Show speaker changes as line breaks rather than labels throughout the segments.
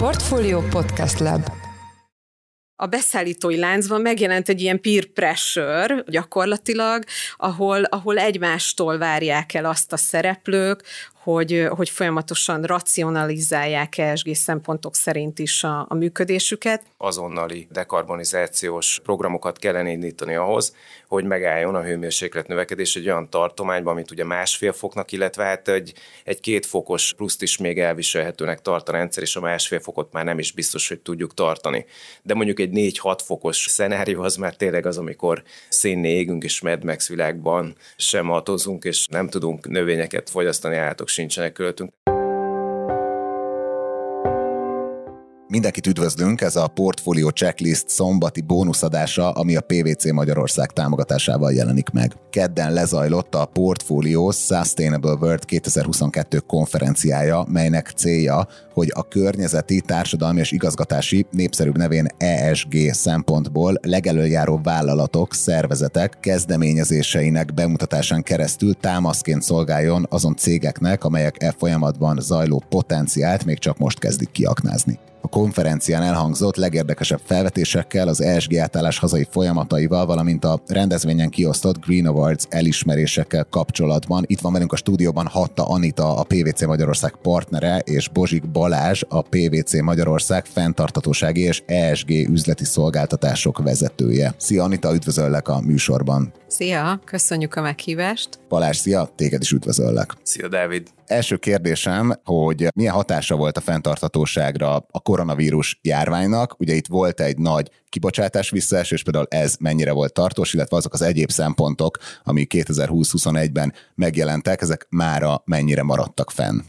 Portfolio Podcast Lab.
A beszállítói láncban megjelent egy ilyen peer pressure gyakorlatilag, ahol, ahol egymástól várják el azt a szereplők, hogy, hogy folyamatosan racionalizálják ESG szempontok szerint is a, a működésüket.
Azonnali dekarbonizációs programokat kellene indítani ahhoz, hogy megálljon a hőmérséklet növekedés egy olyan tartományban, amit ugye másfél foknak, illetve hát egy, egy két fokos pluszt is még elviselhetőnek tart a rendszer, és a másfél fokot már nem is biztos, hogy tudjuk tartani. De mondjuk egy 4-6 fokos szenárió az már tényleg az, amikor szénné égünk, és Mad Max világban sem atozunk, és nem tudunk növényeket fogyasztani, állatok sincsenek költünk.
Mindenkit üdvözlünk, ez a Portfolio Checklist szombati bónuszadása, ami a PVC Magyarország támogatásával jelenik meg. Kedden lezajlott a Portfolio Sustainable World 2022 konferenciája, melynek célja, hogy a környezeti, társadalmi és igazgatási népszerűbb nevén ESG szempontból legelőjáró vállalatok, szervezetek kezdeményezéseinek bemutatásán keresztül támaszként szolgáljon azon cégeknek, amelyek e folyamatban zajló potenciált még csak most kezdik kiaknázni. A konferencián elhangzott legérdekesebb felvetésekkel az ESG átállás hazai folyamataival, valamint a rendezvényen kiosztott Green Awards elismerésekkel kapcsolatban. Itt van velünk a stúdióban Hatta Anita, a PVC Magyarország partnere, és Bozsik Balázs, a PVC Magyarország fenntartatósági és ESG üzleti szolgáltatások vezetője. Szia Anita, üdvözöllek a műsorban.
Szia, köszönjük a meghívást.
Balázs, szia, téged is üdvözöllek.
Szia Dávid.
Első kérdésem, hogy milyen hatása volt a fenntarthatóságra a koronavírus járványnak? Ugye itt volt egy nagy kibocsátás visszaesés, például ez mennyire volt tartós, illetve azok az egyéb szempontok, ami 2020-21-ben megjelentek, ezek mára mennyire maradtak fenn?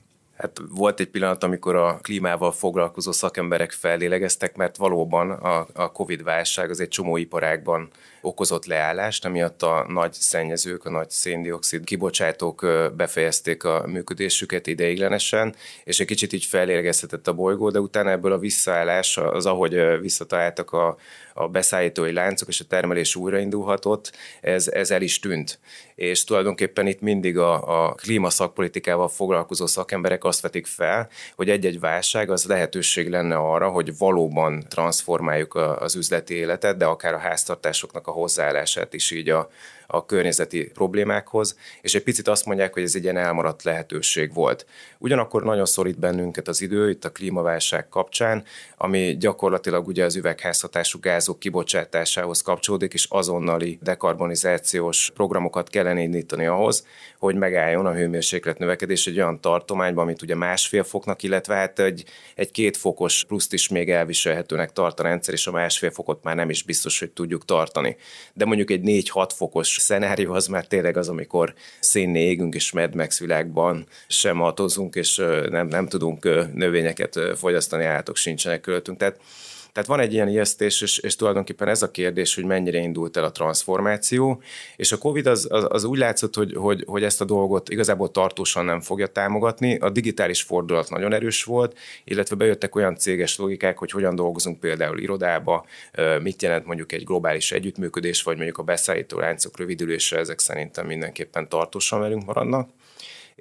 Hát volt egy pillanat, amikor a klímával foglalkozó szakemberek fellélegeztek, mert valóban a, a Covid-válság az egy csomó iparágban okozott leállást, amiatt a nagy szennyezők, a nagy széndiokszid kibocsátók befejezték a működésüket ideiglenesen, és egy kicsit így fellélegezhetett a bolygó, de utána ebből a visszaállás, az ahogy visszataláltak a, a beszállítói láncok, és a termelés újraindulhatott, ez, ez el is tűnt. És tulajdonképpen itt mindig a, a klímaszakpolitikával foglalkozó szakemberek azt vetik fel, hogy egy-egy válság az lehetőség lenne arra, hogy valóban transformáljuk az üzleti életet, de akár a háztartásoknak a hozzáállását is így a, a környezeti problémákhoz, és egy picit azt mondják, hogy ez egy ilyen elmaradt lehetőség volt. Ugyanakkor nagyon szorít bennünket az idő itt a klímaválság kapcsán, ami gyakorlatilag ugye az üvegházhatású gázok kibocsátásához kapcsolódik, és azonnali dekarbonizációs programokat kellene indítani ahhoz, hogy megálljon a hőmérséklet növekedés egy olyan tartományban, amit ugye másfél foknak, illetve hát egy, egy két fokos pluszt is még elviselhetőnek tart a rendszer, és a másfél fokot már nem is biztos, hogy tudjuk tartani. De mondjuk egy 4-6 fokos szenárió az már tényleg az, amikor szénné égünk, és Mad Max világban sem atozunk, és nem, nem tudunk növényeket fogyasztani, állatok sincsenek költünk. Tehát tehát van egy ilyen ijesztés, és, és tulajdonképpen ez a kérdés, hogy mennyire indult el a transformáció, és a COVID az, az, az úgy látszott, hogy, hogy, hogy ezt a dolgot igazából tartósan nem fogja támogatni. A digitális fordulat nagyon erős volt, illetve bejöttek olyan céges logikák, hogy hogyan dolgozunk például irodába, mit jelent mondjuk egy globális együttműködés, vagy mondjuk a beszállító láncok rövidülése, ezek szerintem mindenképpen tartósan velünk maradnak.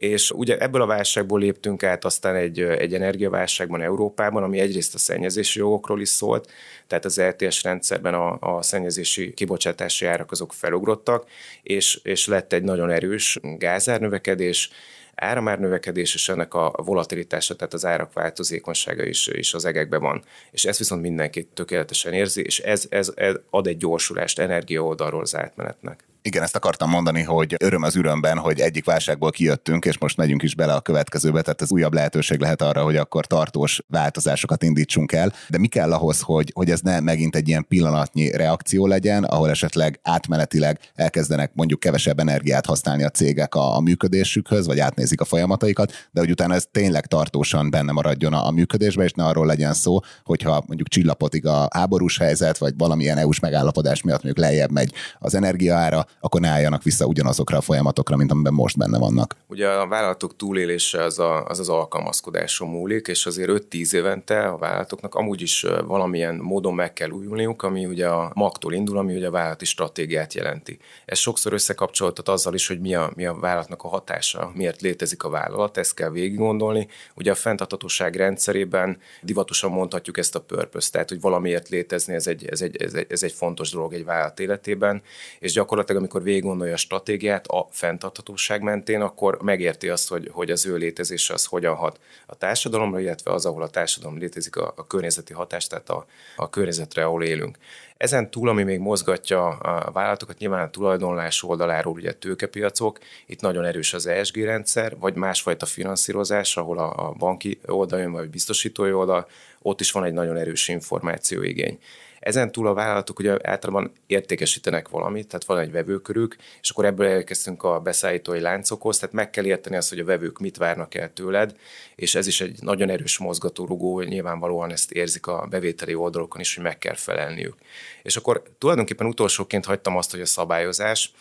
És ugye ebből a válságból léptünk át aztán egy, egy energiaválságban Európában, ami egyrészt a szennyezési jogokról is szólt, tehát az LTS rendszerben a, a szennyezési kibocsátási árak azok felugrottak, és, és lett egy nagyon erős gázárnövekedés, áramár növekedés, és ennek a volatilitása, tehát az árak változékonysága is, is az egekben van. És ezt viszont mindenki tökéletesen érzi, és ez, ez, ez ad egy gyorsulást energia oldalról az átmenetnek.
Igen, ezt akartam mondani, hogy öröm az ürömben, hogy egyik válságból kijöttünk, és most megyünk is bele a következőbe, tehát ez újabb lehetőség lehet arra, hogy akkor tartós változásokat indítsunk el. De mi kell ahhoz, hogy, hogy ez ne megint egy ilyen pillanatnyi reakció legyen, ahol esetleg átmenetileg elkezdenek mondjuk kevesebb energiát használni a cégek a, a működésükhöz, vagy átnézik a folyamataikat, de hogy utána ez tényleg tartósan benne maradjon a, a működésbe, és ne arról legyen szó, hogyha mondjuk csillapotig a háborús helyzet, vagy valamilyen EU-s megállapodás miatt mondjuk lejjebb megy az energiaára, akkor ne álljanak vissza ugyanazokra a folyamatokra, mint amiben most benne vannak.
Ugye a vállalatok túlélése az a, az, az alkalmazkodáson múlik, és azért 5-10 évente a vállalatoknak amúgy is valamilyen módon meg kell újulniuk, ami ugye a magtól indul, ami ugye a vállalati stratégiát jelenti. Ez sokszor összekapcsoltat azzal is, hogy mi a, mi a vállalatnak a hatása, miért létezik a vállalat, ezt kell végig gondolni. Ugye a fenntarthatóság rendszerében divatosan mondhatjuk ezt a purpose, tehát hogy valamiért létezni, ez egy, ez egy, ez egy, ez egy fontos dolog egy vállalat életében, és gyakorlatilag amikor végig gondolja a stratégiát a fenntarthatóság mentén, akkor megérti azt, hogy, hogy az ő létezése az hogyan hat a társadalomra, illetve az, ahol a társadalom létezik, a, a környezeti hatás, tehát a, a környezetre, ahol élünk. Ezen túl, ami még mozgatja a vállalatokat, nyilván a tulajdonlás oldaláról ugye tőkepiacok, itt nagyon erős az ESG rendszer, vagy másfajta finanszírozás, ahol a, a banki oldalon vagy biztosítói oldal, ott is van egy nagyon erős információigény. Ezen túl a vállalatok ugye általában értékesítenek valamit, tehát van egy vevőkörük, és akkor ebből elkezdtünk a beszállítói láncokhoz, tehát meg kell érteni azt, hogy a vevők mit várnak el tőled, és ez is egy nagyon erős mozgatórugó, nyilvánvalóan ezt érzik a bevételi oldalokon is, hogy meg kell felelniük. És akkor tulajdonképpen utolsóként hagytam azt, hogy a szabályozás,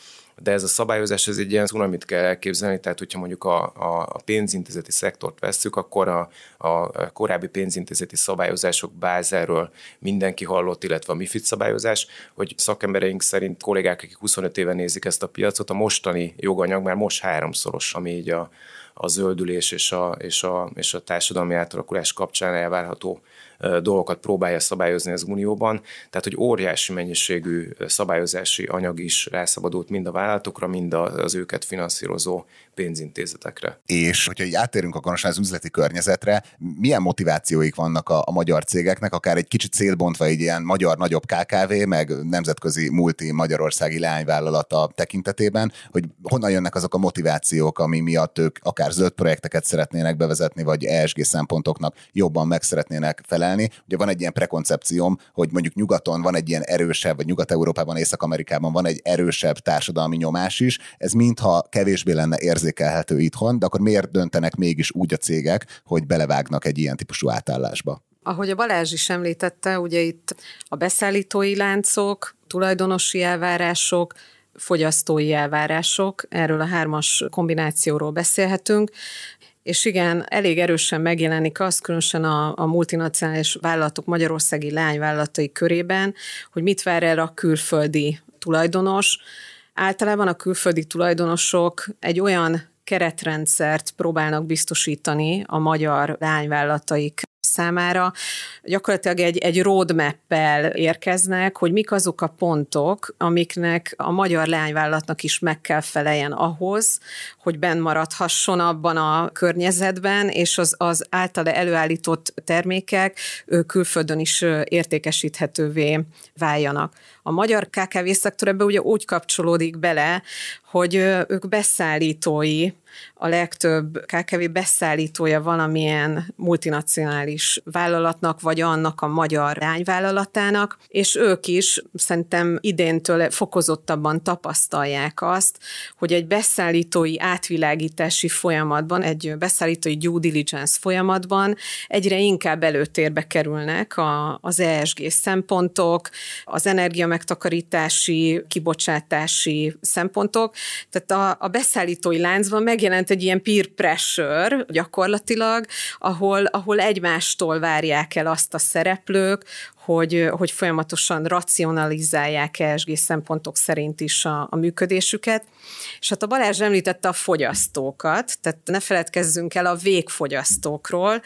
de ez a szabályozás, ez egy ilyen cunamit kell elképzelni, tehát hogyha mondjuk a, a, pénzintézeti szektort vesszük, akkor a, a korábbi pénzintézeti szabályozások bázáról mindenki hallott, illetve a MIFID szabályozás, hogy szakembereink szerint kollégák, akik 25 éve nézik ezt a piacot, a mostani joganyag már most háromszoros, ami így a, a zöldülés és a, és, a, és a társadalmi átalakulás kapcsán elvárható dolgokat próbálja szabályozni az Unióban, tehát hogy óriási mennyiségű szabályozási anyag is rászabadult mind a vállalatokra, mind az őket finanszírozó pénzintézetekre.
És hogyha így áttérünk akkor az üzleti környezetre, milyen motivációik vannak a, a magyar cégeknek, akár egy kicsit célbontva egy ilyen magyar nagyobb KKV, meg nemzetközi multi magyarországi leányvállalata tekintetében, hogy honnan jönnek azok a motivációk, ami miatt ők akár zöld projekteket szeretnének bevezetni, vagy ESG szempontoknak jobban meg szeretnének felelni. Ugye van egy ilyen prekoncepcióm, hogy mondjuk nyugaton van egy ilyen erősebb, vagy Nyugat-Európában, Észak-Amerikában van egy erősebb társadalmi nyomás is. Ez mintha kevésbé lenne érzékelhető itthon, de akkor miért döntenek mégis úgy a cégek, hogy belevágnak egy ilyen típusú átállásba?
Ahogy a Balázs is említette, ugye itt a beszállítói láncok, tulajdonosi elvárások, fogyasztói elvárások, erről a hármas kombinációról beszélhetünk, és igen, elég erősen megjelenik az, különösen a, a multinacionális vállalatok magyarországi lányvállalatai körében, hogy mit vár el a külföldi tulajdonos, Általában a külföldi tulajdonosok egy olyan keretrendszert próbálnak biztosítani a magyar lányvállalataik számára gyakorlatilag egy, egy roadmap-el érkeznek, hogy mik azok a pontok, amiknek a magyar leányvállalatnak is meg kell feleljen ahhoz, hogy benn maradhasson abban a környezetben, és az, az általa előállított termékek külföldön is értékesíthetővé váljanak. A magyar KKV szektor ebbe ugye úgy kapcsolódik bele, hogy ők beszállítói, a legtöbb KKV beszállítója valamilyen multinacionális vállalatnak, vagy annak a magyar lányvállalatának, és ők is szerintem idéntől fokozottabban tapasztalják azt, hogy egy beszállítói átvilágítási folyamatban, egy beszállítói due diligence folyamatban egyre inkább előtérbe kerülnek a, az ESG szempontok, az energia megtakarítási, kibocsátási szempontok. Tehát a, a beszállítói láncban megjelent egy ilyen peer pressure gyakorlatilag, ahol, ahol egymástól várják el azt a szereplők, hogy, hogy folyamatosan racionalizálják ESG szempontok szerint is a, a működésüket. És hát a Balázs említette a fogyasztókat, tehát ne feledkezzünk el a végfogyasztókról,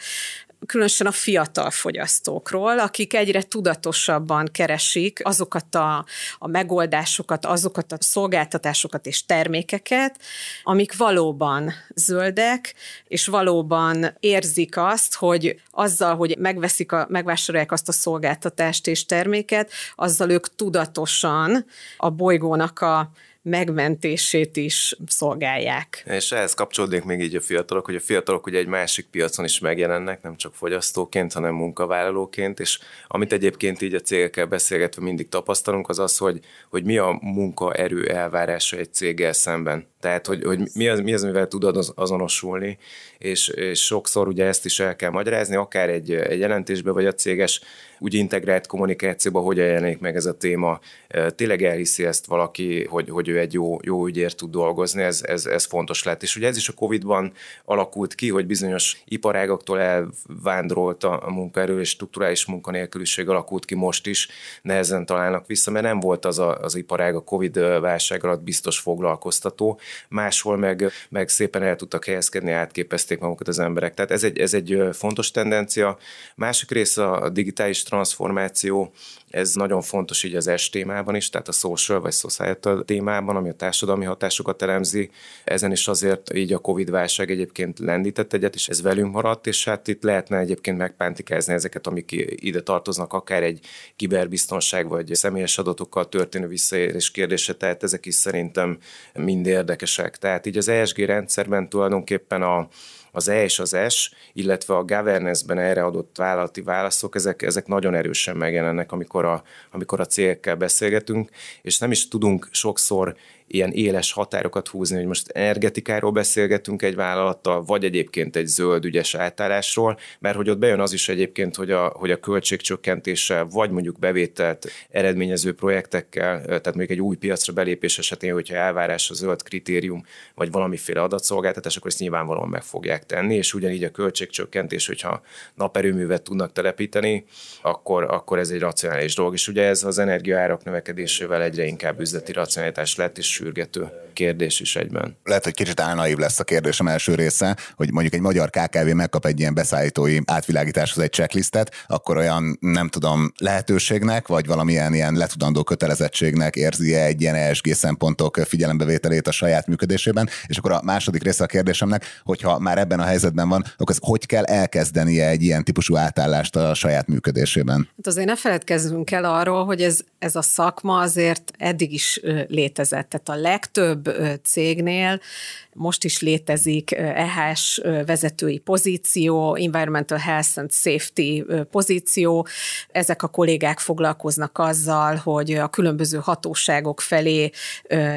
különösen a fiatal fogyasztókról, akik egyre tudatosabban keresik azokat a, a megoldásokat, azokat a szolgáltatásokat és termékeket, amik valóban zöldek, és valóban érzik azt, hogy azzal, hogy megveszik a, megvásárolják azt a szolgáltatást és terméket, azzal ők tudatosan a bolygónak a megmentését is szolgálják.
És ehhez kapcsolódik még így a fiatalok, hogy a fiatalok ugye egy másik piacon is megjelennek, nem csak fogyasztóként, hanem munkavállalóként, és amit egyébként így a cégekkel beszélgetve mindig tapasztalunk, az az, hogy, hogy mi a munkaerő elvárása egy céggel szemben. Tehát, hogy, hogy mi, az, mi az, mivel tud azonosulni, és, és sokszor ugye ezt is el kell magyarázni, akár egy, egy jelentésbe, vagy a céges úgy integrált kommunikációba, hogyan jelenik meg ez a téma. Tényleg elhiszi ezt valaki, hogy, hogy ő egy jó, jó ügyért tud dolgozni, ez, ez, ez fontos lett. És ugye ez is a Covid-ban alakult ki, hogy bizonyos iparágoktól elvándrolt a, a munkaerő, és strukturális munkanélküliség alakult ki most is, nehezen találnak vissza, mert nem volt az a, az iparág a Covid válság alatt biztos foglalkoztató, máshol meg, meg szépen el tudtak helyezkedni, átképezték magukat az emberek. Tehát ez egy, ez egy fontos tendencia. Másik része a digitális transformáció, ez nagyon fontos így az S témában is, tehát a social vagy societal témában, ami a társadalmi hatásokat elemzi. Ezen is azért így a Covid-válság egyébként lendített egyet, és ez velünk maradt, és hát itt lehetne egyébként megpántikázni ezeket, amik ide tartoznak, akár egy kiberbiztonság vagy személyes adatokkal történő visszaérés kérdése, tehát ezek is szerintem mind érdekesek. Tehát így az ESG rendszerben tulajdonképpen a az E és az S, illetve a governance-ben erre adott vállalati válaszok, ezek, ezek nagyon erősen megjelennek, amikor a, amikor a cégekkel beszélgetünk, és nem is tudunk sokszor ilyen éles határokat húzni, hogy most energetikáról beszélgetünk egy vállalattal, vagy egyébként egy zöld ügyes átállásról, mert hogy ott bejön az is egyébként, hogy a, hogy a költségcsökkentéssel, vagy mondjuk bevételt eredményező projektekkel, tehát mondjuk egy új piacra belépés esetén, hogyha elvárás a zöld kritérium, vagy valamiféle adatszolgáltatás, akkor ezt nyilvánvalóan meg fogják tenni, és ugyanígy a költségcsökkentés, hogyha naperőművet tudnak telepíteni, akkor, akkor ez egy racionális dolog. És ugye ez az energiaárak növekedésével egyre inkább üzleti racionalitás lett, és sürgető kérdés is egyben.
Lehet, hogy kicsit álnaív lesz a kérdésem első része, hogy mondjuk egy magyar KKV megkap egy ilyen beszállítói átvilágításhoz egy checklistet, akkor olyan, nem tudom, lehetőségnek, vagy valamilyen ilyen letudandó kötelezettségnek érzi-e egy ilyen ESG szempontok figyelembevételét a saját működésében, és akkor a második része a kérdésemnek, hogyha már ebben a helyzetben van, akkor az hogy kell elkezdenie egy ilyen típusú átállást a saját működésében?
Hát azért ne feledkezzünk el arról, hogy ez, ez a szakma azért eddig is létezett. Tehát a legtöbb cégnél most is létezik EHS vezetői pozíció, Environmental Health and Safety pozíció. Ezek a kollégák foglalkoznak azzal, hogy a különböző hatóságok felé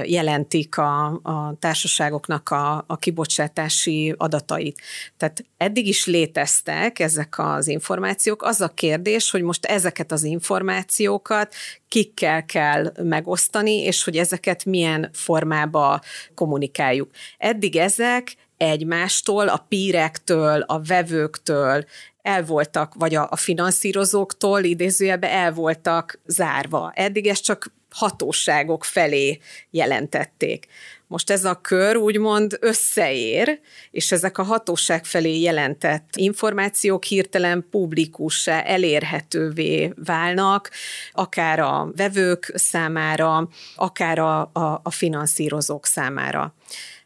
jelentik a, a társaságoknak a, a kibocsátási adatait. Tehát eddig is léteztek ezek az információk. Az a kérdés, hogy most ezeket az információkat kikkel kell megosztani, és hogy ezeket milyen formába kommunikáljuk. Eddig ezek egymástól, a pírektől, a vevőktől el voltak, vagy a, a finanszírozóktól idézőjelben el voltak zárva. Eddig ez csak hatóságok felé jelentették. Most ez a kör úgymond összeér, és ezek a hatóság felé jelentett információk hirtelen publikussá, elérhetővé válnak, akár a vevők számára, akár a, a, a finanszírozók számára.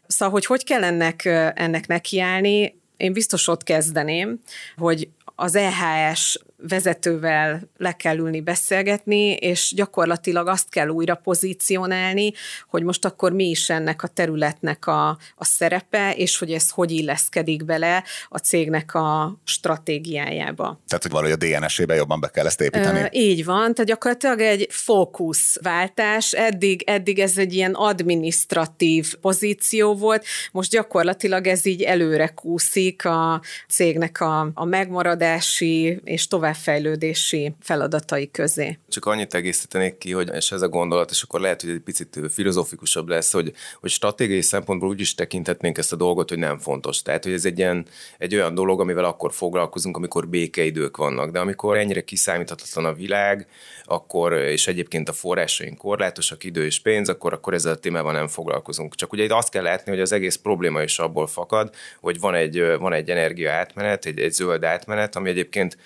Szóval, hogy hogy kell ennek, ennek nekiállni, én biztos ott kezdeném, hogy az EHS vezetővel le kell ülni beszélgetni, és gyakorlatilag azt kell újra pozícionálni, hogy most akkor mi is ennek a területnek a, a szerepe, és hogy ez hogy illeszkedik bele a cégnek a stratégiájába.
Tehát, hogy valahogy a DNS-ébe jobban be kell ezt építeni? Ö,
így van, tehát gyakorlatilag egy fókuszváltás, eddig, eddig ez egy ilyen administratív pozíció volt, most gyakorlatilag ez így előre kúszik a cégnek a, a megmaradási és tovább továbbfejlődési feladatai közé.
Csak annyit egészítenék ki, hogy és ez a gondolat, és akkor lehet, hogy egy picit filozofikusabb lesz, hogy, hogy stratégiai szempontból úgy is tekinthetnénk ezt a dolgot, hogy nem fontos. Tehát, hogy ez egy, ilyen, egy olyan dolog, amivel akkor foglalkozunk, amikor békeidők vannak. De amikor ennyire kiszámíthatatlan a világ, akkor, és egyébként a forrásaink korlátosak, idő és pénz, akkor, akkor ezzel a témával nem foglalkozunk. Csak ugye itt azt kell látni, hogy az egész probléma is abból fakad, hogy van egy, van egy energia átmenet, egy, egy zöld átmenet, ami egyébként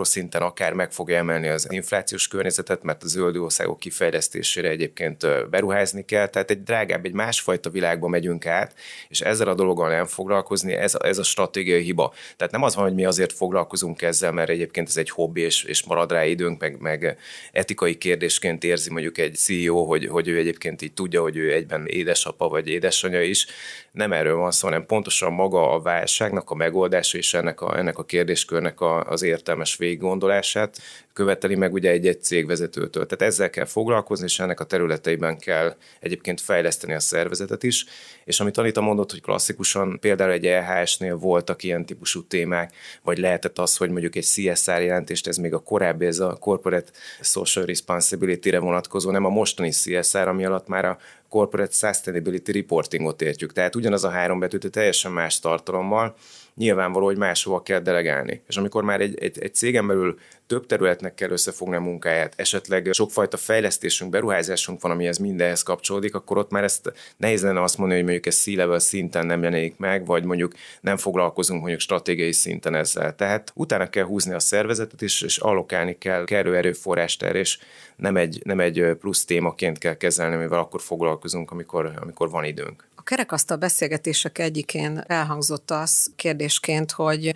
makroszinten akár meg fog emelni az inflációs környezetet, mert a zöld országok kifejlesztésére egyébként beruházni kell, tehát egy drágább, egy másfajta világba megyünk át, és ezzel a dologgal nem foglalkozni, ez ez a stratégiai hiba. Tehát nem az van, hogy mi azért foglalkozunk ezzel, mert egyébként ez egy hobbi, és, és marad rá időnk, meg, meg etikai kérdésként érzi mondjuk egy CEO, hogy, hogy ő egyébként így tudja, hogy ő egyben édesapa vagy édesanyja is. Nem erről van szó, hanem pontosan maga a válságnak a megoldása és ennek a, ennek a kérdéskörnek a, az értelmes végiggondolását követeli meg ugye egy-egy cégvezetőtől. Tehát ezzel kell foglalkozni, és ennek a területeiben kell egyébként fejleszteni a szervezetet is. És amit Anita mondott, hogy klasszikusan például egy EHS-nél voltak ilyen típusú témák, vagy lehetett az, hogy mondjuk egy CSR jelentést, ez még a korábbi, ez a Corporate Social Responsibility-re vonatkozó, nem a mostani CSR, ami alatt már a corporate sustainability reportingot értjük. Tehát ugyanaz a három betűt teljesen más tartalommal, nyilvánvaló, hogy máshova kell delegálni. És amikor már egy, egy, egy cégen belül több területnek kell összefogni a munkáját, esetleg sokfajta fejlesztésünk, beruházásunk van, amihez mindenhez kapcsolódik, akkor ott már ezt nehéz lenne azt mondani, hogy mondjuk ez C-level szinten nem jelenik meg, vagy mondjuk nem foglalkozunk mondjuk stratégiai szinten ezzel. Tehát utána kell húzni a szervezetet, és, és allokálni kell kerül erőforrást erre, és nem egy, nem egy plusz témaként kell kezelni, amivel akkor foglalkozunk, amikor, amikor van időnk.
Kerekasztal beszélgetések egyikén elhangzott az kérdésként, hogy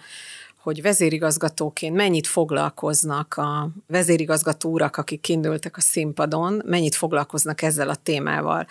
hogy vezérigazgatóként mennyit foglalkoznak a vezérigazgató urak, akik kindültek a színpadon, mennyit foglalkoznak ezzel a témával.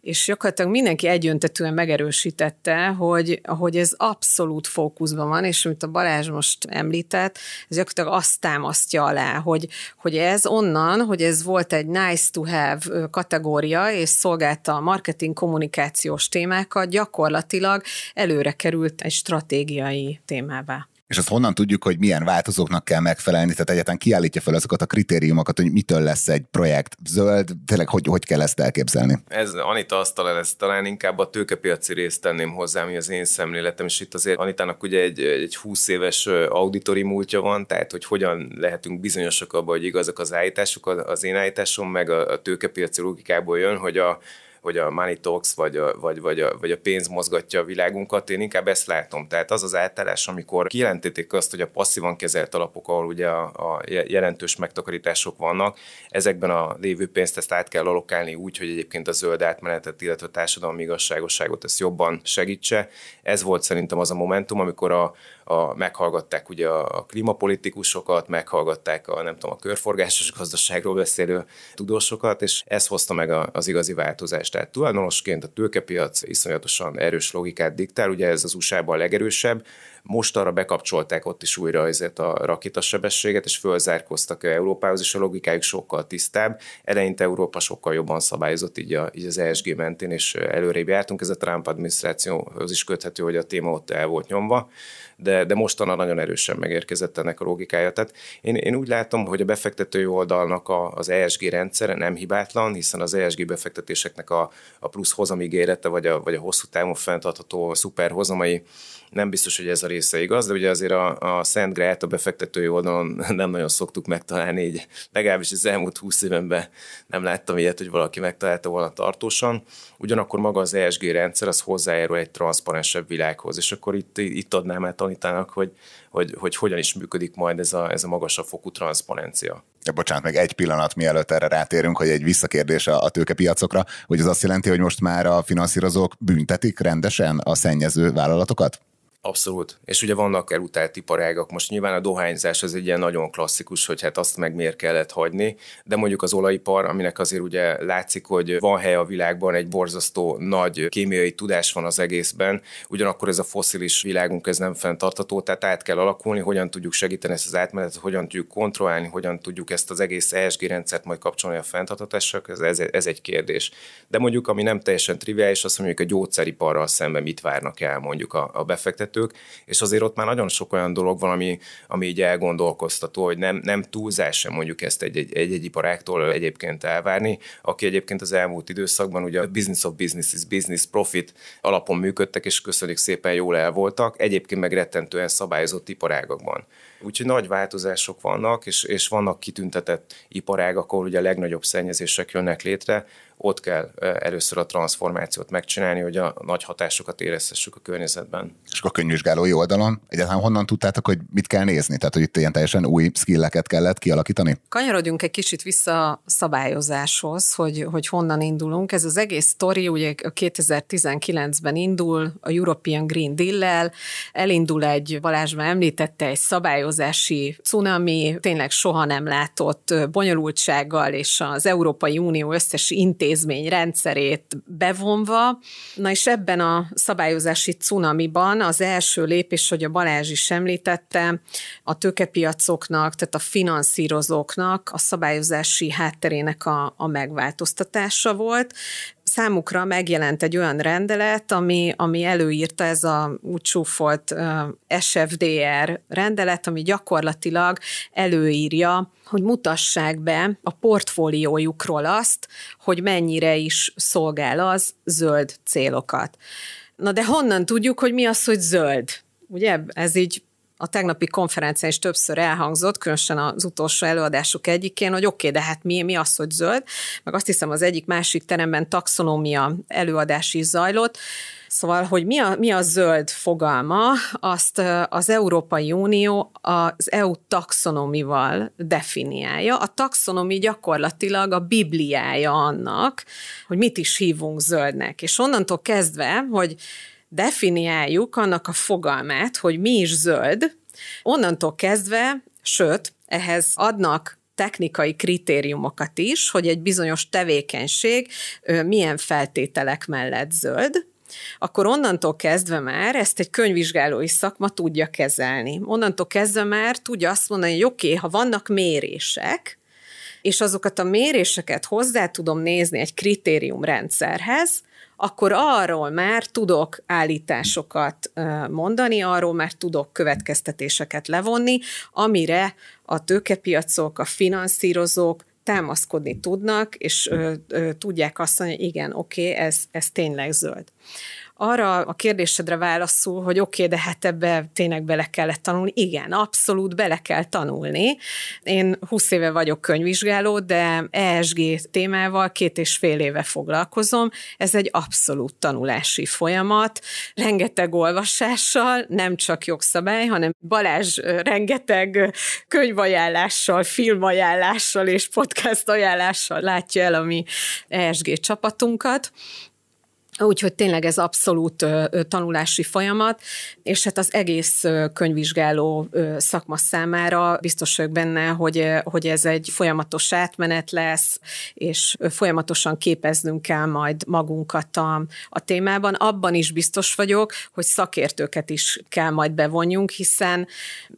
És gyakorlatilag mindenki egyöntetően megerősítette, hogy, hogy ez abszolút fókuszban van, és amit a Balázs most említett, ez gyakorlatilag azt támasztja alá, hogy, hogy ez onnan, hogy ez volt egy nice to have kategória, és szolgálta a marketing kommunikációs témákat, gyakorlatilag előre került egy stratégiai témává.
És azt honnan tudjuk, hogy milyen változóknak kell megfelelni, tehát egyáltalán kiállítja fel azokat a kritériumokat, hogy mitől lesz egy projekt zöld, tényleg hogy, hogy kell ezt elképzelni?
Ez Anita asztal ez talán inkább a tőkepiaci részt tenném hozzá, ami az én szemléletem, és itt azért Anitának ugye egy, egy 20 éves auditori múltja van, tehát hogy hogyan lehetünk bizonyosak abban, hogy igazak az állítások, az én állításom meg a, a tőkepiaci logikából jön, hogy a hogy a money talks, vagy a, vagy, vagy, a, vagy a pénz mozgatja a világunkat, én inkább ezt látom. Tehát az az átállás, amikor kijelentették azt, hogy a passzívan kezelt alapok, ahol ugye a, a jelentős megtakarítások vannak, ezekben a lévő pénzt ezt át kell alokálni úgy, hogy egyébként a zöld átmenetet, illetve a társadalmi igazságosságot ezt jobban segítse. Ez volt szerintem az a momentum, amikor a, a, meghallgatták ugye a, a klímapolitikusokat, meghallgatták a nem tudom, a körforgásos gazdaságról beszélő tudósokat, és ez hozta meg a, az igazi változást. Tehát tulajdonosként a tőkepiac iszonyatosan erős logikát diktál, ugye ez az USA-ban a legerősebb, most arra bekapcsolták ott is újra ezért a rakétasebességet, és fölzárkoztak Európához, és a logikájuk sokkal tisztább. Eleinte Európa sokkal jobban szabályozott így, a, így az ESG mentén, és előrébb jártunk. Ez a Trump adminisztrációhoz is köthető, hogy a téma ott el volt nyomva de, de mostanra nagyon erősen megérkezett ennek a logikája. Tehát én, én úgy látom, hogy a befektetői oldalnak a, az ESG rendszere nem hibátlan, hiszen az ESG befektetéseknek a, a plusz hozamigérete, vagy a, vagy a hosszú távon fenntartható szuperhozamai nem biztos, hogy ez a része igaz, de ugye azért a, a Szent Grát a befektetői oldalon nem nagyon szoktuk megtalálni, így legalábbis az elmúlt húsz évenben nem láttam ilyet, hogy valaki megtalálta volna tartósan. Ugyanakkor maga az ESG rendszer az hozzájárul egy transzparensebb világhoz, és akkor itt, itt adnám át tanítanak, hogy, hogy, hogy hogyan is működik majd ez a, ez a magasabb fokú transzparencia.
Ja, bocsánat, meg egy pillanat mielőtt erre rátérünk, hogy egy visszakérdés a, a tőkepiacokra, hogy az azt jelenti, hogy most már a finanszírozók büntetik rendesen a szennyező vállalatokat?
Abszolút. És ugye vannak elutált iparágak. Most nyilván a dohányzás az egy ilyen nagyon klasszikus, hogy hát azt meg miért kellett hagyni, de mondjuk az olajipar, aminek azért ugye látszik, hogy van hely a világban, egy borzasztó nagy kémiai tudás van az egészben, ugyanakkor ez a foszilis világunk ez nem fenntartható, tehát át kell alakulni, hogyan tudjuk segíteni ezt az átmenetet, hogyan tudjuk kontrollálni, hogyan tudjuk ezt az egész ESG rendszert majd kapcsolni a fenntartatásra, ez, ez, egy kérdés. De mondjuk, ami nem teljesen triviális, azt mondjuk a gyógyszeriparral szemben mit várnak el mondjuk a, a befektetők, vezetők, és azért ott már nagyon sok olyan dolog van, ami, ami így elgondolkoztató, hogy nem, nem túlzás sem mondjuk ezt egy, egy, egy, egy iparáktól egyébként elvárni, aki egyébként az elmúlt időszakban ugye a business of business is business profit alapon működtek, és köszönjük szépen jól el voltak, egyébként meg rettentően szabályozott iparágakban. Úgyhogy nagy változások vannak, és, és vannak kitüntetett iparágak, ahol ugye a legnagyobb szennyezések jönnek létre, ott kell először a transformációt megcsinálni, hogy a nagy hatásokat érezhessük a környezetben.
És a könyvvizsgálói oldalon egyáltalán honnan tudtátok, hogy mit kell nézni? Tehát, hogy itt ilyen teljesen új skilleket kellett kialakítani?
Kanyarodjunk egy kicsit vissza a szabályozáshoz, hogy, hogy honnan indulunk. Ez az egész sztori ugye 2019-ben indul, a European Green Deal-lel, elindul egy, Balázs már említette, egy szabályozási cunami, tényleg soha nem látott bonyolultsággal, és az Európai Unió összes intézmény rendszerét bevonva. Na és ebben a szabályozási cunamiban az első lépés, hogy a Balázs is említette, a tőkepiacoknak, tehát a finanszírozóknak a szabályozási hátterének a, a megváltoztatása volt számukra megjelent egy olyan rendelet, ami, ami előírta ez a úgy SFDR rendelet, ami gyakorlatilag előírja, hogy mutassák be a portfóliójukról azt, hogy mennyire is szolgál az zöld célokat. Na de honnan tudjuk, hogy mi az, hogy zöld? Ugye ez így a tegnapi konferencián is többször elhangzott, különösen az utolsó előadások egyikén, hogy oké, okay, de hát mi, mi az, hogy zöld, meg azt hiszem az egyik másik teremben taxonómia előadás is zajlott, Szóval, hogy mi a, mi a zöld fogalma, azt az Európai Unió az EU taxonomival definiálja. A taxonomi gyakorlatilag a bibliája annak, hogy mit is hívunk zöldnek. És onnantól kezdve, hogy definiáljuk annak a fogalmát, hogy mi is zöld, onnantól kezdve, sőt, ehhez adnak technikai kritériumokat is, hogy egy bizonyos tevékenység milyen feltételek mellett zöld, akkor onnantól kezdve már ezt egy könyvvizsgálói szakma tudja kezelni. Onnantól kezdve már tudja azt mondani, hogy oké, okay, ha vannak mérések, és azokat a méréseket hozzá tudom nézni egy kritériumrendszerhez, akkor arról már tudok állításokat mondani, arról már tudok következtetéseket levonni, amire a tőkepiacok, a finanszírozók támaszkodni tudnak, és ö, ö, tudják azt mondani, hogy igen, oké, okay, ez, ez tényleg zöld arra a kérdésedre válaszul, hogy oké, okay, de hát ebbe tényleg bele kellett tanulni. Igen, abszolút bele kell tanulni. Én 20 éve vagyok könyvvizsgáló, de ESG témával két és fél éve foglalkozom. Ez egy abszolút tanulási folyamat, rengeteg olvasással, nem csak jogszabály, hanem Balázs rengeteg könyvajánlással, filmajánlással és podcast ajánlással látja el a mi ESG csapatunkat. Úgyhogy tényleg ez abszolút tanulási folyamat, és hát az egész könyvvizsgáló szakma számára biztos vagyok benne, hogy, hogy ez egy folyamatos átmenet lesz, és folyamatosan képeznünk kell majd magunkat a, a témában. Abban is biztos vagyok, hogy szakértőket is kell majd bevonjunk, hiszen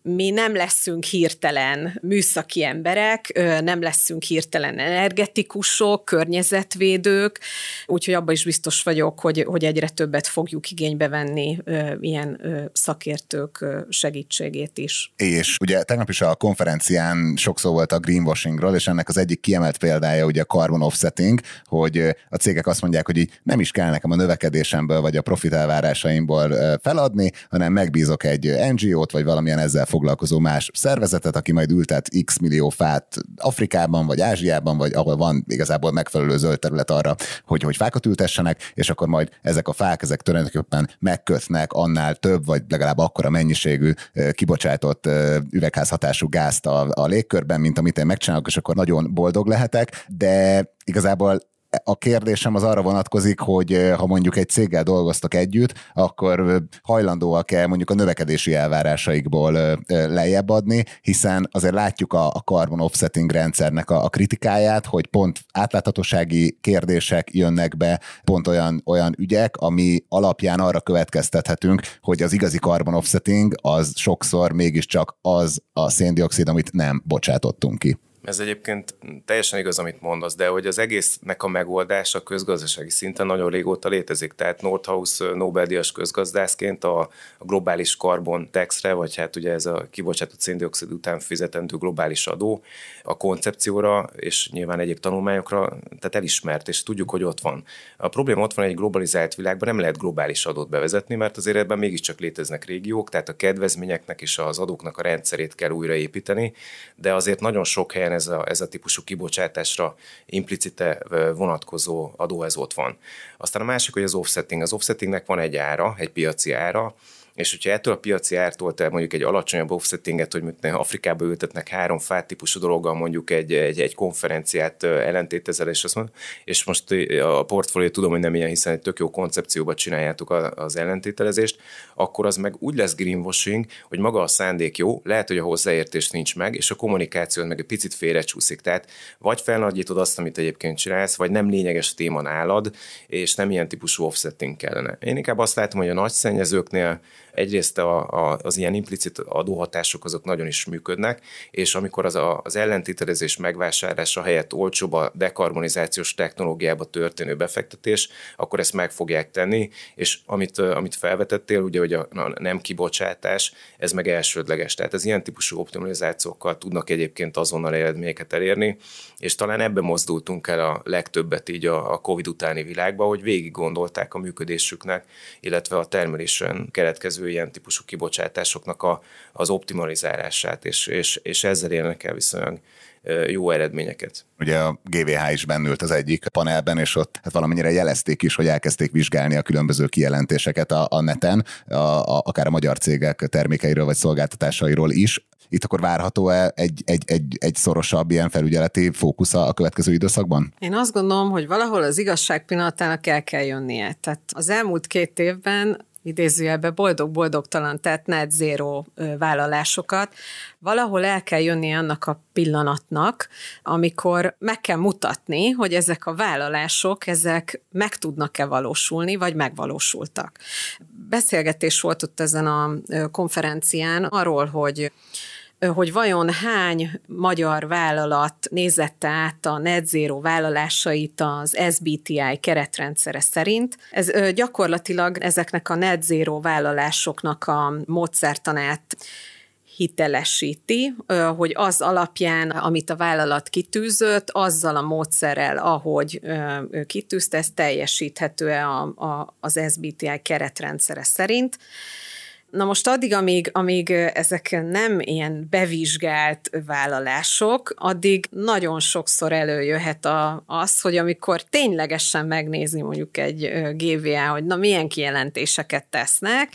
mi nem leszünk hirtelen műszaki emberek, nem leszünk hirtelen energetikusok, környezetvédők, úgyhogy abban is biztos vagyok, vagyok, hogy, hogy egyre többet fogjuk igénybe venni ö, ilyen ö, szakértők ö, segítségét is.
És ugye tegnap is a konferencián sokszor volt a greenwashingról, és ennek az egyik kiemelt példája ugye a carbon offsetting, hogy a cégek azt mondják, hogy így nem is kell nekem a növekedésemből vagy a profit elvárásaimból feladni, hanem megbízok egy NGO-t, vagy valamilyen ezzel foglalkozó más szervezetet, aki majd ültet x millió fát Afrikában, vagy Ázsiában, vagy ahol van igazából megfelelő zöld terület arra, hogy, hogy fákat ültessenek, és akkor majd ezek a fák, ezek tulajdonképpen megkötnek annál több, vagy legalább akkora mennyiségű kibocsátott üvegházhatású gázt a, a légkörben, mint amit én megcsinálok, és akkor nagyon boldog lehetek, de igazából a kérdésem az arra vonatkozik, hogy eh, ha mondjuk egy céggel dolgoztak együtt, akkor eh, hajlandóak-e mondjuk a növekedési elvárásaikból eh, lejjebb adni, hiszen azért látjuk a, a carbon offsetting rendszernek a, a kritikáját, hogy pont átláthatósági kérdések jönnek be, pont olyan, olyan ügyek, ami alapján arra következtethetünk, hogy az igazi carbon offsetting az sokszor mégiscsak az a széndiokszid, amit nem bocsátottunk ki.
Ez egyébként teljesen igaz, amit mondasz, de hogy az egésznek a megoldása közgazdasági szinten nagyon régóta létezik. Tehát Nordhaus Nobel-díjas közgazdászként a, a globális karbon taxre, vagy hát ugye ez a kibocsátott széndiokszid után fizetendő globális adó a koncepcióra, és nyilván egyéb tanulmányokra, tehát elismert, és tudjuk, hogy ott van. A probléma ott van, egy globalizált világban nem lehet globális adót bevezetni, mert azért ebben mégiscsak léteznek régiók, tehát a kedvezményeknek és az adóknak a rendszerét kell újraépíteni, de azért nagyon sok helyen ez a, ez a típusú kibocsátásra implicite vonatkozó adó ez ott van. Aztán a másik, hogy az offsetting. Az offsettingnek van egy ára, egy piaci ára, és hogyha ettől a piaci ártól te mondjuk egy alacsonyabb offsettinget, hogy mondjuk Afrikába ültetnek három fát típusú dologgal mondjuk egy, egy, egy konferenciát ellentétezel, és azt mondod, és most a portfólió tudom, hogy nem ilyen, hiszen egy tök jó koncepcióban csináljátok az ellentételezést, akkor az meg úgy lesz greenwashing, hogy maga a szándék jó, lehet, hogy a hozzáértés nincs meg, és a kommunikáció meg egy picit félrecsúszik. Tehát vagy felnagyítod azt, amit egyébként csinálsz, vagy nem lényeges téma nálad, és nem ilyen típusú offsetting kellene. Én inkább azt látom, hogy a nagy szennyezőknél egyrészt a, a, az ilyen implicit adóhatások azok nagyon is működnek, és amikor az, a, az ellentételezés megvásárlása helyett olcsóbb a dekarbonizációs technológiába történő befektetés, akkor ezt meg fogják tenni, és amit, amit felvetettél, ugye, hogy a, a nem kibocsátás, ez meg elsődleges. Tehát az ilyen típusú optimalizációkkal tudnak egyébként azonnal eredményeket elérni, és talán ebbe mozdultunk el a legtöbbet így a, a COVID utáni világba, hogy végig gondolták a működésüknek, illetve a termelésen keretkező ilyen típusú kibocsátásoknak a, az optimalizálását, és, és, és ezzel érnek el viszonylag jó eredményeket.
Ugye a GVH is bennült az egyik panelben, és ott hát valamennyire jelezték is, hogy elkezdték vizsgálni a különböző kijelentéseket a, a neten, a, a, akár a magyar cégek termékeiről vagy szolgáltatásairól is. Itt akkor várható-e egy, egy, egy, egy szorosabb ilyen felügyeleti fókusz a következő időszakban?
Én azt gondolom, hogy valahol az igazság pillanatának el kell jönnie. Tehát az elmúlt két évben idézőjelbe boldog-boldogtalan, tehát net zero vállalásokat, valahol el kell jönni annak a pillanatnak, amikor meg kell mutatni, hogy ezek a vállalások, ezek meg tudnak-e valósulni, vagy megvalósultak. Beszélgetés volt ott ezen a konferencián arról, hogy hogy vajon hány magyar vállalat nézette át a net zero vállalásait az SBTI keretrendszere szerint. Ez gyakorlatilag ezeknek a net zero vállalásoknak a módszertanát hitelesíti, hogy az alapján, amit a vállalat kitűzött, azzal a módszerrel, ahogy kitűzte, ez teljesíthető-e az SBTI keretrendszere szerint. Na most addig, amíg, amíg ezek nem ilyen bevizsgált vállalások, addig nagyon sokszor előjöhet a, az, hogy amikor ténylegesen megnézi mondjuk egy GVA, hogy na milyen kijelentéseket tesznek,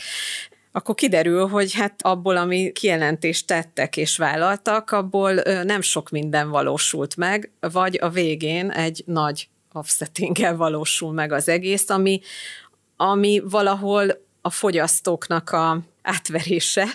akkor kiderül, hogy hát abból, ami kijelentést tettek és vállaltak, abból nem sok minden valósult meg, vagy a végén egy nagy offsettinggel valósul meg az egész, ami, ami valahol a fogyasztóknak a átverése,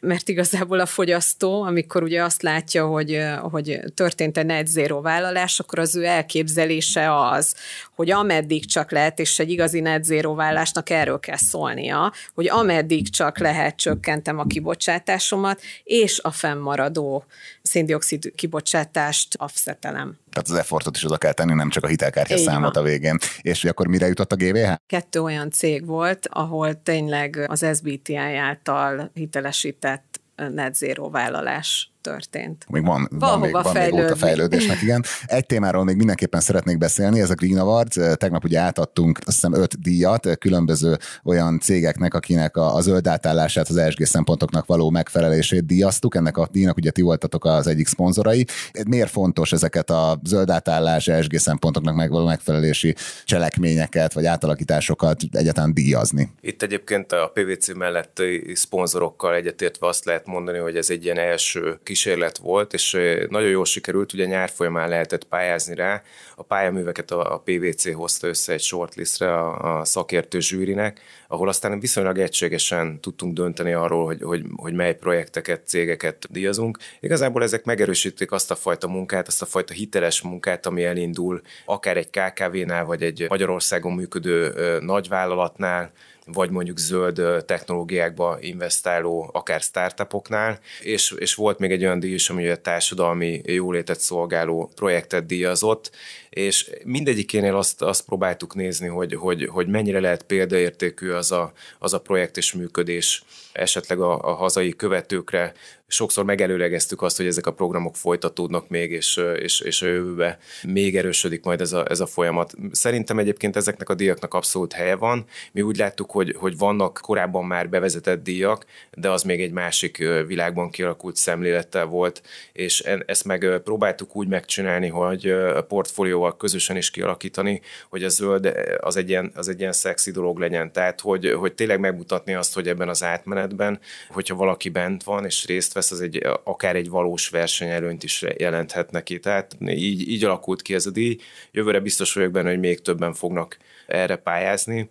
mert igazából a fogyasztó, amikor ugye azt látja, hogy, hogy történt egy net zero vállalás, akkor az ő elképzelése az, hogy ameddig csak lehet, és egy igazi net zero vállásnak erről kell szólnia, hogy ameddig csak lehet csökkentem a kibocsátásomat, és a fennmaradó széndiokszid kibocsátást offsetelem.
Tehát az effortot is oda kell tenni, nem csak a hitelkártya Így számot van. a végén. És hogy akkor mire jutott a GVH?
Kettő olyan cég volt, ahol tényleg az SBTI által hitelesített net zero vállalás történt.
Még van, van, még, van még út a fejlődésnek, igen. Egy témáról még mindenképpen szeretnék beszélni, ez a Green Awards. Tegnap ugye átadtunk azt hiszem öt díjat különböző olyan cégeknek, akinek a, a zöld átállását, az ESG szempontoknak való megfelelését díjaztuk. Ennek a díjnak ugye ti voltatok az egyik szponzorai. Miért fontos ezeket a zöld átállás, ESG szempontoknak megvaló megfelelési cselekményeket vagy átalakításokat egyáltalán díjazni?
Itt egyébként a PVC melletti szponzorokkal egyetértve azt lehet mondani, hogy ez egy ilyen első kísérlet volt, és nagyon jól sikerült, ugye nyár folyamán lehetett pályázni rá. A pályaműveket a, PVC hozta össze egy shortlistre a, a szakértő zsűrinek, ahol aztán viszonylag egységesen tudtunk dönteni arról, hogy, hogy, hogy mely projekteket, cégeket díjazunk. Igazából ezek megerősítik azt a fajta munkát, azt a fajta hiteles munkát, ami elindul akár egy KKV-nál, vagy egy Magyarországon működő nagyvállalatnál, vagy mondjuk zöld technológiákba investáló, akár startupoknál, és, és volt még egy olyan díj is, ami a társadalmi jólétet szolgáló projektet díjazott, és mindegyikénél azt, azt próbáltuk nézni, hogy, hogy, hogy mennyire lehet példaértékű az a, az a projekt és működés esetleg a, a hazai követőkre. Sokszor megelőlegeztük azt, hogy ezek a programok folytatódnak még, és, és, és a jövőbe még erősödik majd ez a, ez a folyamat. Szerintem egyébként ezeknek a díjaknak abszolút helye van. Mi úgy láttuk, hogy, hogy vannak korábban már bevezetett díjak, de az még egy másik világban kialakult szemlélettel volt, és ezt meg próbáltuk úgy megcsinálni, hogy a portfólióval közösen is kialakítani, hogy a zöld az egy ilyen, az egy ilyen szexi dolog legyen. Tehát, hogy, hogy tényleg megmutatni azt, hogy ebben az átmenetben, hogyha valaki bent van és részt vesz, az egy, akár egy valós versenyelőnyt is jelenthet neki. Tehát így, így alakult ki ez a díj. Jövőre biztos vagyok benne, hogy még többen fognak erre pályázni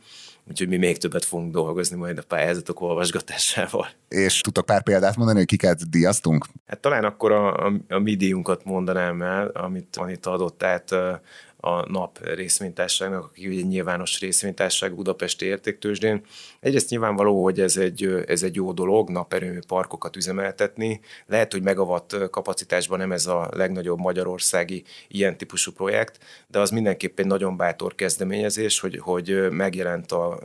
úgyhogy mi még többet fogunk dolgozni majd a pályázatok olvasgatásával.
És tudtok pár példát mondani, hogy kiket díjaztunk?
Hát talán akkor a, a, a mi díjunkat mondanám el, amit Anita adott át a NAP részvénytárságnak, aki ugye nyilvános részvénytárság Budapesti értéktősdén. Egyrészt nyilvánvaló, hogy ez egy, ez egy jó dolog, naperőmű parkokat üzemeltetni. Lehet, hogy megavat kapacitásban nem ez a legnagyobb magyarországi ilyen típusú projekt, de az mindenképp egy nagyon bátor kezdeményezés, hogy, hogy megjelent a,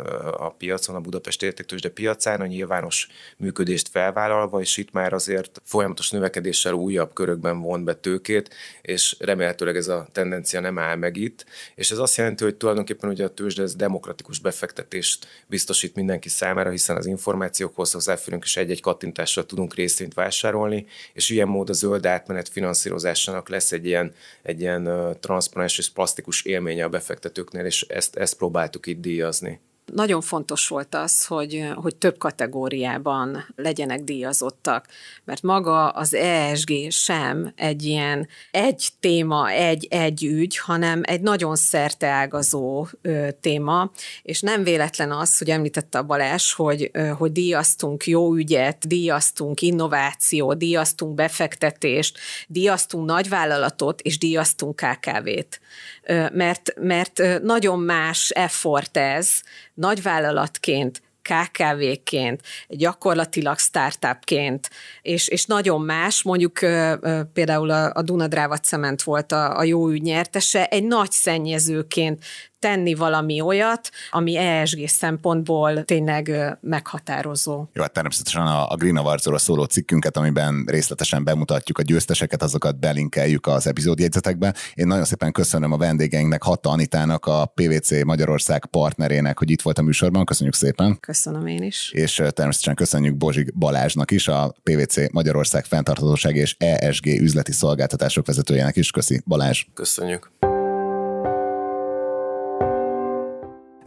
a piacon, a Budapest értéktősde piacán, a nyilvános működést felvállalva, és itt már azért folyamatos növekedéssel újabb körökben von be tőkét, és remélhetőleg ez a tendencia nem áll meg itt. És ez azt jelenti, hogy tulajdonképpen ugye a tőzsde ez demokratikus befektetést biztosít mindenki számára, hiszen az információkhoz hozzáférünk, és egy-egy kattintással tudunk részvényt vásárolni, és ilyen mód a zöld átmenet finanszírozásának lesz egy ilyen, egy ilyen transzparens és plastikus élménye a befektetőknél, és ezt, ezt próbáltuk itt díjazni.
Nagyon fontos volt az, hogy, hogy több kategóriában legyenek díjazottak, mert maga az ESG sem egy ilyen egy téma, egy, egy ügy, hanem egy nagyon szerteágazó ö, téma, és nem véletlen az, hogy említette a Balázs, hogy, ö, hogy díjaztunk jó ügyet, díjaztunk innováció, díjaztunk befektetést, díjaztunk nagyvállalatot, és díjaztunk KKV-t. Mert, mert nagyon más effort ez, nagyvállalatként, KKV-ként, gyakorlatilag startupként, és, és nagyon más, mondjuk például a, a Dunadráva Cement volt a, a jó ügy nyertese, egy nagy szennyezőként tenni valami olyat, ami ESG szempontból tényleg meghatározó.
Jó, hát természetesen a, a Green Awards-ról szóló cikkünket, amiben részletesen bemutatjuk a győzteseket, azokat belinkeljük az epizódjegyzetekbe. Én nagyon szépen köszönöm a vendégeinknek, Hatta Anitának, a PVC Magyarország partnerének, hogy itt volt a műsorban. Köszönjük szépen.
Köszönöm én is.
És természetesen köszönjük Bozsik Balázsnak is, a PVC Magyarország fenntarthatóság és ESG üzleti szolgáltatások vezetőjének is. Köszi, Balázs.
Köszönjük.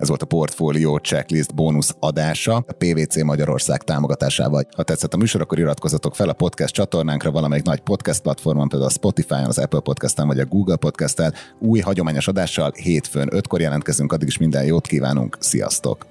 Ez volt a Portfolio Checklist bónusz adása a PVC Magyarország támogatásával. Ha tetszett a műsor, akkor iratkozzatok fel a podcast csatornánkra valamelyik nagy podcast platformon, például a Spotify-on, az Apple Podcast-en vagy a Google Podcast-el. Új hagyományos adással hétfőn 5-kor jelentkezünk, addig is minden jót kívánunk, sziasztok!